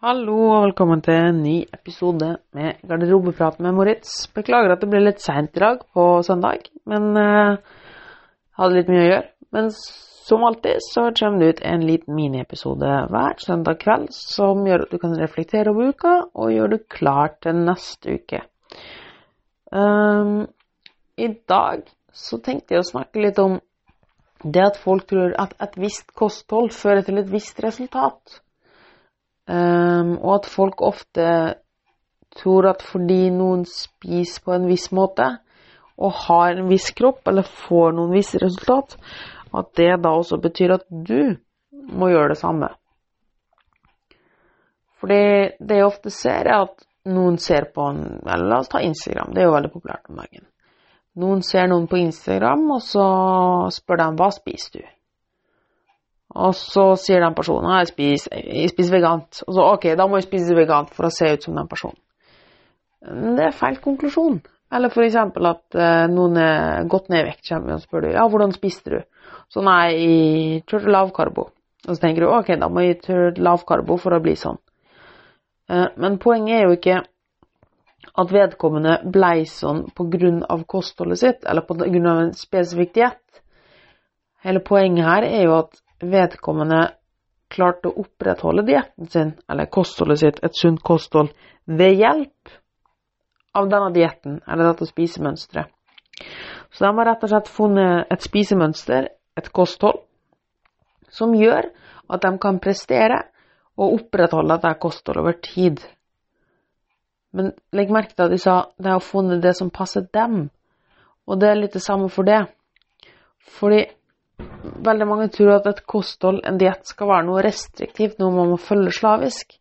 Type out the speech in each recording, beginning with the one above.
Hallo og velkommen til en ny episode med Garderobeprat med Moritz. Beklager at det ble litt seint i dag på søndag, men eh, hadde litt mye å gjøre. Men som alltid så kommer det ut en liten miniepisode hver søndag kveld som gjør at du kan reflektere over uka og gjøre det klar til neste uke. Um, I dag så tenkte jeg å snakke litt om det at folk tror at et visst kosthold fører til et visst resultat. Um, og at folk ofte tror at fordi noen spiser på en viss måte og har en viss kropp eller får noen visse resultat, at det da også betyr at du må gjøre det samme. Fordi det jeg ofte ser, er at noen ser på en Eller la oss ta Instagram, det er jo veldig populært om dagen. Noen ser noen på Instagram, og så spør de hva spiser du? Og så sier den personen jeg spiser, jeg spiser vegant. Og så ok, da må jeg spise vegant for å se ut som den personen. Det er feil konklusjon. Eller f.eks. at uh, noen er gått ned i vekt, kommer og spør du, ja, hvordan spiste du? Så nei, jeg kjørte lavkarbo. Og så tenker du ok, da må jeg kjøre lavkarbo for å bli sånn. Uh, men poenget er jo ikke at vedkommende blei sånn pga. kostholdet sitt, eller pga. en spesifikk diett. Hele poenget her er jo at vedkommende klarte å opprettholde dietten sin, eller kostholdet sitt, et sunt kosthold, ved hjelp av denne dietten, eller dette spisemønsteret. Så de har rett og slett funnet et spisemønster, et kosthold, som gjør at de kan prestere og opprettholde dette kostholdet over tid. Men legg merke til at de sa de har funnet det som passer dem, og det er litt det samme for det. Fordi veldig mange tror at et kosthold, en diett, skal være noe restriktivt, noe man må følge slavisk.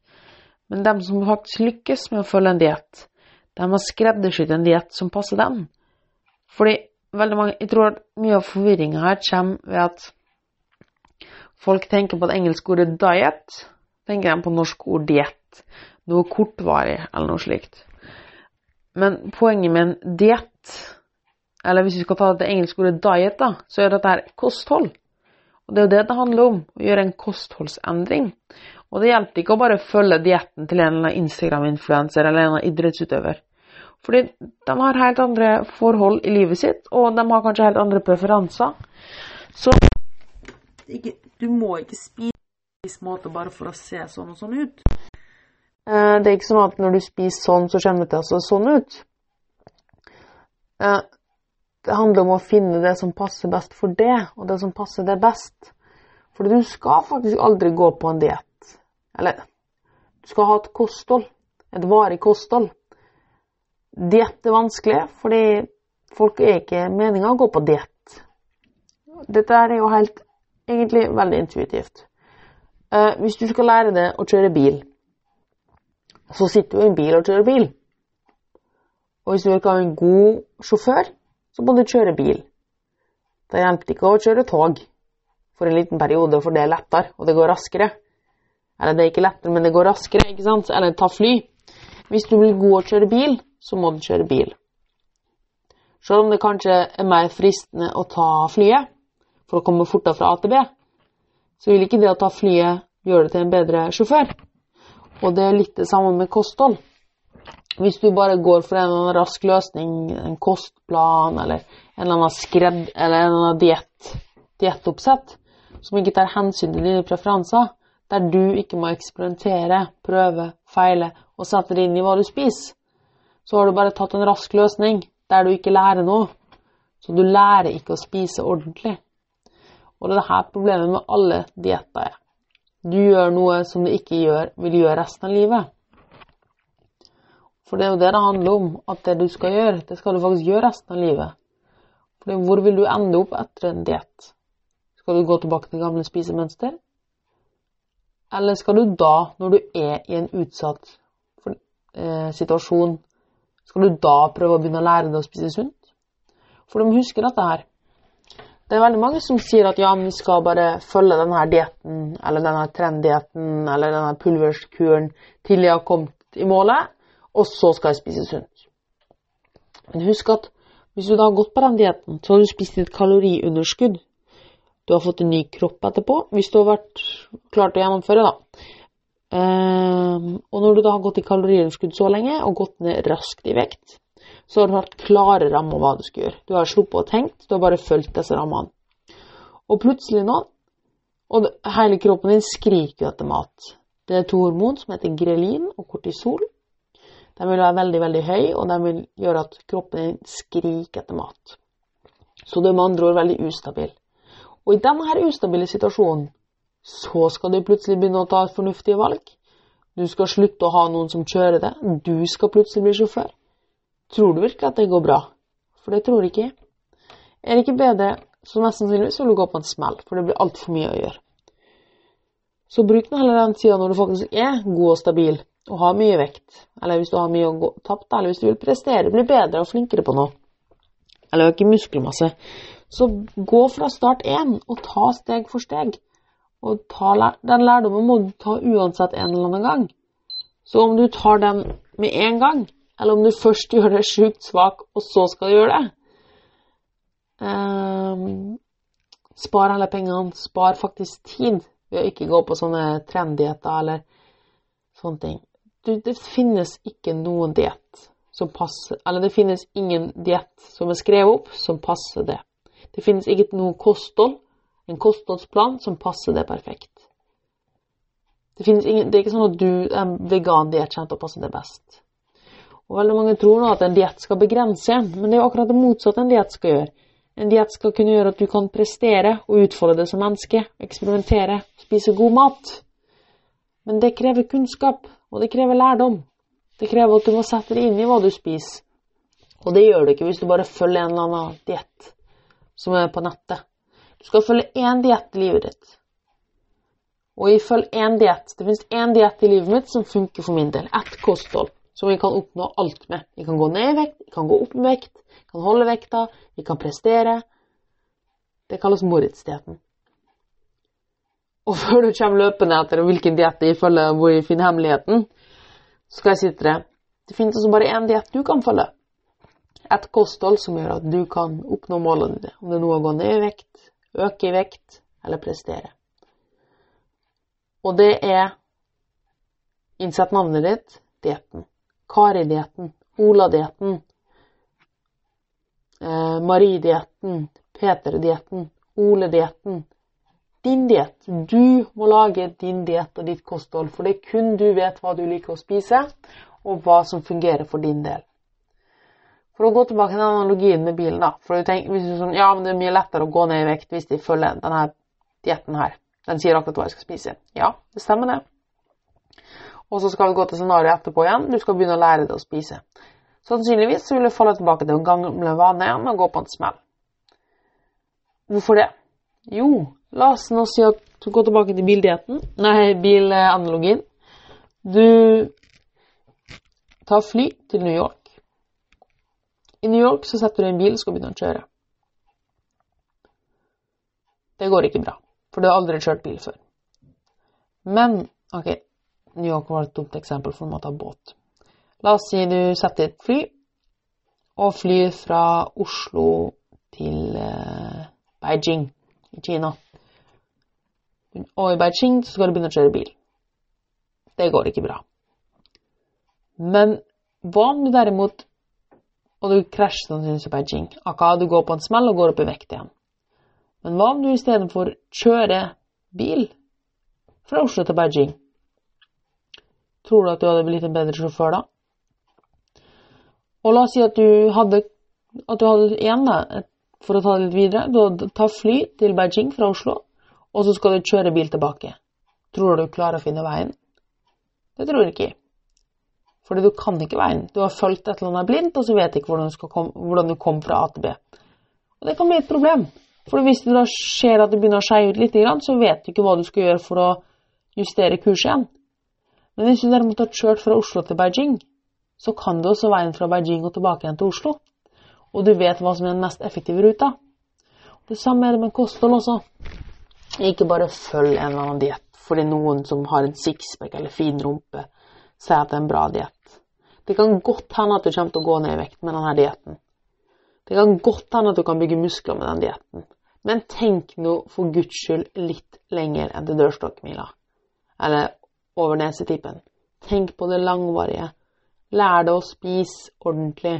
Men dem som faktisk lykkes med å følge en diett, de har skreddersydd en diett som passer dem. Fordi veldig mange Jeg tror at mye av forvirringa her kommer ved at folk tenker på det engelske ordet 'diet', tenker de på norsk ord 'diett', noe kortvarig eller noe slikt. Men poenget med en diett eller hvis vi skal ta det engelske ordet diet, da, så er dette her kosthold. Og det er jo det det handler om, å gjøre en kostholdsendring. Og det hjelper ikke å bare følge dietten til en eller annen Instagram-influenser eller en eller annen idrettsutøver. Fordi de har helt andre forhold i livet sitt, og de har kanskje helt andre preferanser. Så ikke, du må ikke spise på en viss måte bare for å se sånn og sånn ut. Eh, det er ikke sånn at når du spiser sånn, så kommer det til å se sånn ut. Eh, det handler om å finne det som passer best for det, og det som passer deg best. For du skal faktisk aldri gå på en diett. Eller du skal ha et kosthold. Et varig kosthold. Diett er vanskelig, fordi folk er ikke meninga å gå på diett. Dette er jo helt egentlig veldig intuitivt. Uh, hvis du skal lære deg å kjøre bil, så sitter du i en bil og kjører bil. Og hvis du vil ha en god sjåfør, så må du kjøre bil. Det hjelper ikke å kjøre tog for en liten periode, for det er lettere, og det går raskere. Eller det er ikke lettere, men det går raskere, ikke sant? Eller ta fly. Hvis du blir god å kjøre bil, så må du kjøre bil. Selv om det kanskje er mer fristende å ta flyet for å komme fortere fra A til B, så vil ikke det å ta flyet gjøre det til en bedre sjåfør. Og det er litt det samme med kosthold. Hvis du bare går for en eller annen rask løsning, en kostplan eller en eller annen skredd eller en eller annen diett, diettoppsett, som ikke tar hensyn til dine preferanser, der du ikke må eksperimentere, prøve, feile og sette det inn i hva du spiser, så har du bare tatt en rask løsning der du ikke lærer noe. Så du lærer ikke å spise ordentlig. Og det er dette problemet med alle dietter er. Du gjør noe som du ikke gjør, vil gjøre resten av livet. For det er jo det det handler om, at det du skal gjøre, det skal du faktisk gjøre resten av livet. For hvor vil du ende opp etter en diett? Skal du gå tilbake til gamle spisemønster? Eller skal du da, når du er i en utsatt eh, situasjon, skal du da prøve å begynne å lære deg å spise sunt? For de husker dette her. Det er veldig mange som sier at ja, vi skal bare følge denne dietten, eller denne trenddietten, eller denne pulverskuren til jeg har kommet i målet og så skal jeg spise sunt. Men husk at hvis du da har gått på den dietten, så har du spist et kaloriunderskudd. Du har fått en ny kropp etterpå, hvis du har vært klart å gjennomføre, da. Um, og når du da har gått i kaloriunderskudd så lenge og gått ned raskt i vekt, så har du hatt klare rammer om hva du skal gjøre. Du har sluppet å tenke, du har bare fulgt disse rammene. Og plutselig nå, og hele kroppen din skriker etter mat. Det er to hormon som heter grelin og kortisol. De vil være veldig, veldig høy, og de vil gjøre at kroppen din skriker etter mat. Så du er med andre ord veldig ustabil. Og i denne ustabile situasjonen så skal du plutselig begynne å ta fornuftige valg. Du skal slutte å ha noen som kjører det. Du skal plutselig bli sjåfør. Tror du virkelig at det går bra? For det tror ikke. Er det ikke bedre, så mest sannsynligvis vil du gå på en smell, for det blir altfor mye å gjøre. Så bruk nå heller den tida når du faktisk er god og stabil og har mye vekt, eller hvis du har mye å tappe, eller hvis du vil prestere, bli bedre og flinkere på noe, eller øke muskelmasse, så gå fra start én og ta steg for steg. Og ta, den lærdommen må du ta uansett en eller annen gang. Så om du tar den med en gang, eller om du først gjør deg sjukt svak, og så skal du gjøre det um, Spar alle pengene. Spar faktisk tid ved å ikke gå på sånne trenddietter eller sånne ting. Det finnes ikke noen diett som passer Eller det finnes ingen diett som er skrevet opp, som passer det. Det finnes ikke noe kosthold en kostholdsplan som passer det perfekt. Det, ingen, det er ikke sånn at du er vegan diett kommer til å passe det best. Og veldig mange tror nå at en diett skal begrense en, men det er jo akkurat det motsatte en diett skal gjøre. En diett skal kunne gjøre at du kan prestere og utfolde det som menneske, eksperimentere, spise god mat. Men det krever kunnskap, og det krever lærdom. Det krever at du må sette deg inn i hva du spiser. Og det gjør du ikke hvis du bare følger en eller annen diett som er på nettet. Du skal følge én diett i livet ditt. Og ifølge én diett Det finnes én diett i livet mitt som funker for min del. Ett kosthold som vi kan oppnå alt med. Vi kan gå ned i vekt, vi kan gå opp i vekt, vi kan holde vekta, vi kan prestere. Det kalles Moritz-dietten. Og før du kommer løpende etter hvilken diett jeg følger, hvor jeg finner hemmeligheten, så skal jeg si til deg det finnes altså bare én diett du kan følge. Et kosthold som gjør at du kan oppnå målene dine. Om det er noe å gå ned i vekt, øke i vekt eller prestere. Og det er Innsett navnet ditt dietten. Kari-dietten, Ola-dietten, eh, Marie-dietten, Peter-dietten, Ole-dietten. Din diett. Du må lage din diett og ditt kosthold, for det er kun du vet hva du liker å spise, og hva som fungerer for din del. For å gå tilbake til analogien med bilen, da. For du tenker, hvis du sånn, ja, men det er mye lettere å gå ned i vekt hvis de følger denne dietten her. Den sier akkurat hva jeg skal spise. Ja, det stemmer det. Og så skal vi gå til scenarioet etterpå igjen. Du skal begynne å lære deg å spise. Sannsynligvis så vil du falle tilbake til den gamle vanen igjen og gå på en smell. Hvorfor det? Jo, la oss nå si at du går tilbake til bildietten, nei, bilanalogien. Du tar fly til New York. I New York så setter du en bil og skal begynne å kjøre. Det går ikke bra, for du har aldri kjørt bil før. Men OK, New York var et dumt eksempel, for du må ta båt. La oss si du setter et fly, og flyr fra Oslo til eh, Beijing i Kina. Og i Beijing så skal du begynne å kjøre bil. Det går ikke bra. Men hva om du derimot og du krasjer sannsynligvis i Beijing. Akka, du går på en smell og går opp i vekt igjen. Men hva om du istedenfor kjører bil fra Oslo til Beijing? Tror du at du hadde blitt en bedre sjåfør da? Og la oss si at du hadde, at du hadde igjen, da, for å ta det litt videre, du hadde tatt fly til Beijing fra Oslo, og så skal du kjøre bil tilbake. Tror du du klarer å finne veien? Det tror jeg ikke. Fordi du kan ikke veien. Du har fulgt et eller annet blindt, og så vet du ikke hvordan du, komme, hvordan du kom fra A til B. Og det kan bli et problem. For hvis det da skjer at det begynner å skeie ut litt, så vet du ikke hva du skal gjøre for å justere kurset igjen. Men hvis du derimot har kjørt fra Oslo til Beijing, så kan du også veien fra Beijing og tilbake igjen til Oslo. Og du vet hva som er den mest effektive ruta. Det samme er det med kosthold også. Ikke bare følg en eller annen diett fordi noen som har en sixpack eller fin rumpe, sier at det er en bra diett. Det kan godt hende at du kommer til å gå ned i vekt med denne dietten. Det kan godt hende at du kan bygge muskler med den dietten. Men tenk nå for guds skyld litt lenger enn til dørstokkmila. Eller over nesetippen. Tenk på det langvarige. Lær deg å spise ordentlig.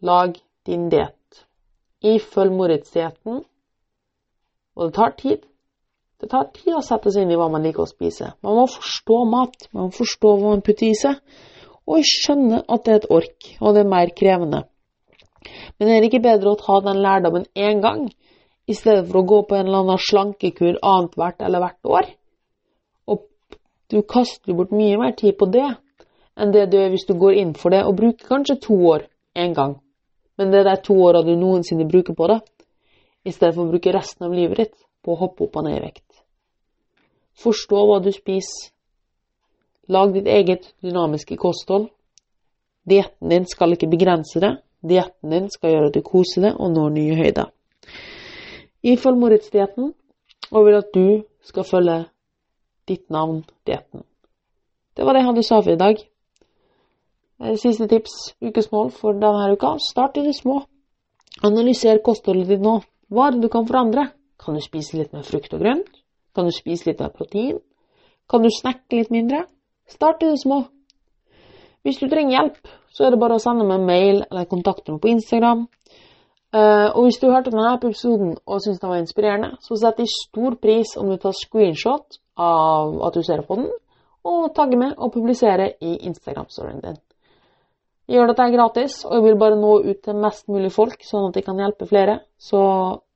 Lag din diett. Ifølg Moritz-dietten. Og det tar tid. Det tar tid å sette seg inn i hva man liker å spise. Man må forstå mat. Man må forstå hva man putter i seg. Og skjønne at det er et ork, og det er mer krevende. Men er det ikke bedre å ta den lærdommen én gang, i stedet for å gå på en eller annen slankekur annethvert eller hvert år? Og du kaster bort mye mer tid på det enn det du gjør hvis du går inn for det og bruker kanskje to år én gang. Men det er de to åra du noensinne bruker på det, i stedet for å bruke resten av livet ditt på å hoppe opp og ned i vekt. Forstå hva du spiser. Lag ditt eget dynamiske kosthold. Dietten din skal ikke begrense det. Dietten din skal gjøre at du koser deg og når nye høyder. Ifølg Moritz-dietten og vil at du skal følge ditt navn, dietten. Det var det jeg hadde sa for i dag. Eh, siste tips, ukesmål for denne uka. Start i det små. Analyser kostholdet ditt nå. Hva er det du kan forandre? Kan du spise litt mer frukt og grønt? Kan du spise litt mer protein? Kan du snakke litt mindre? Start i det små. Hvis du trenger hjelp, så er det bare å sende meg en mail eller kontakte meg på Instagram. Uh, og hvis du hørte denne episoden og syntes den var inspirerende, så setter jeg stor pris om du tar screenshot av at du ser på den, og tagger med og publiserer i Instagram-storyen din. Jeg gjør dette gratis, og jeg vil bare nå ut til mest mulig folk, sånn at jeg kan hjelpe flere. Så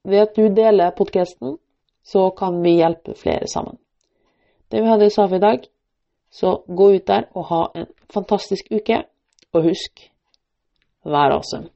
ved at du deler podkasten, så kan vi hjelpe flere sammen. Det vi hadde i for i dag, så gå ut der og ha en fantastisk uke, og husk vær awesome.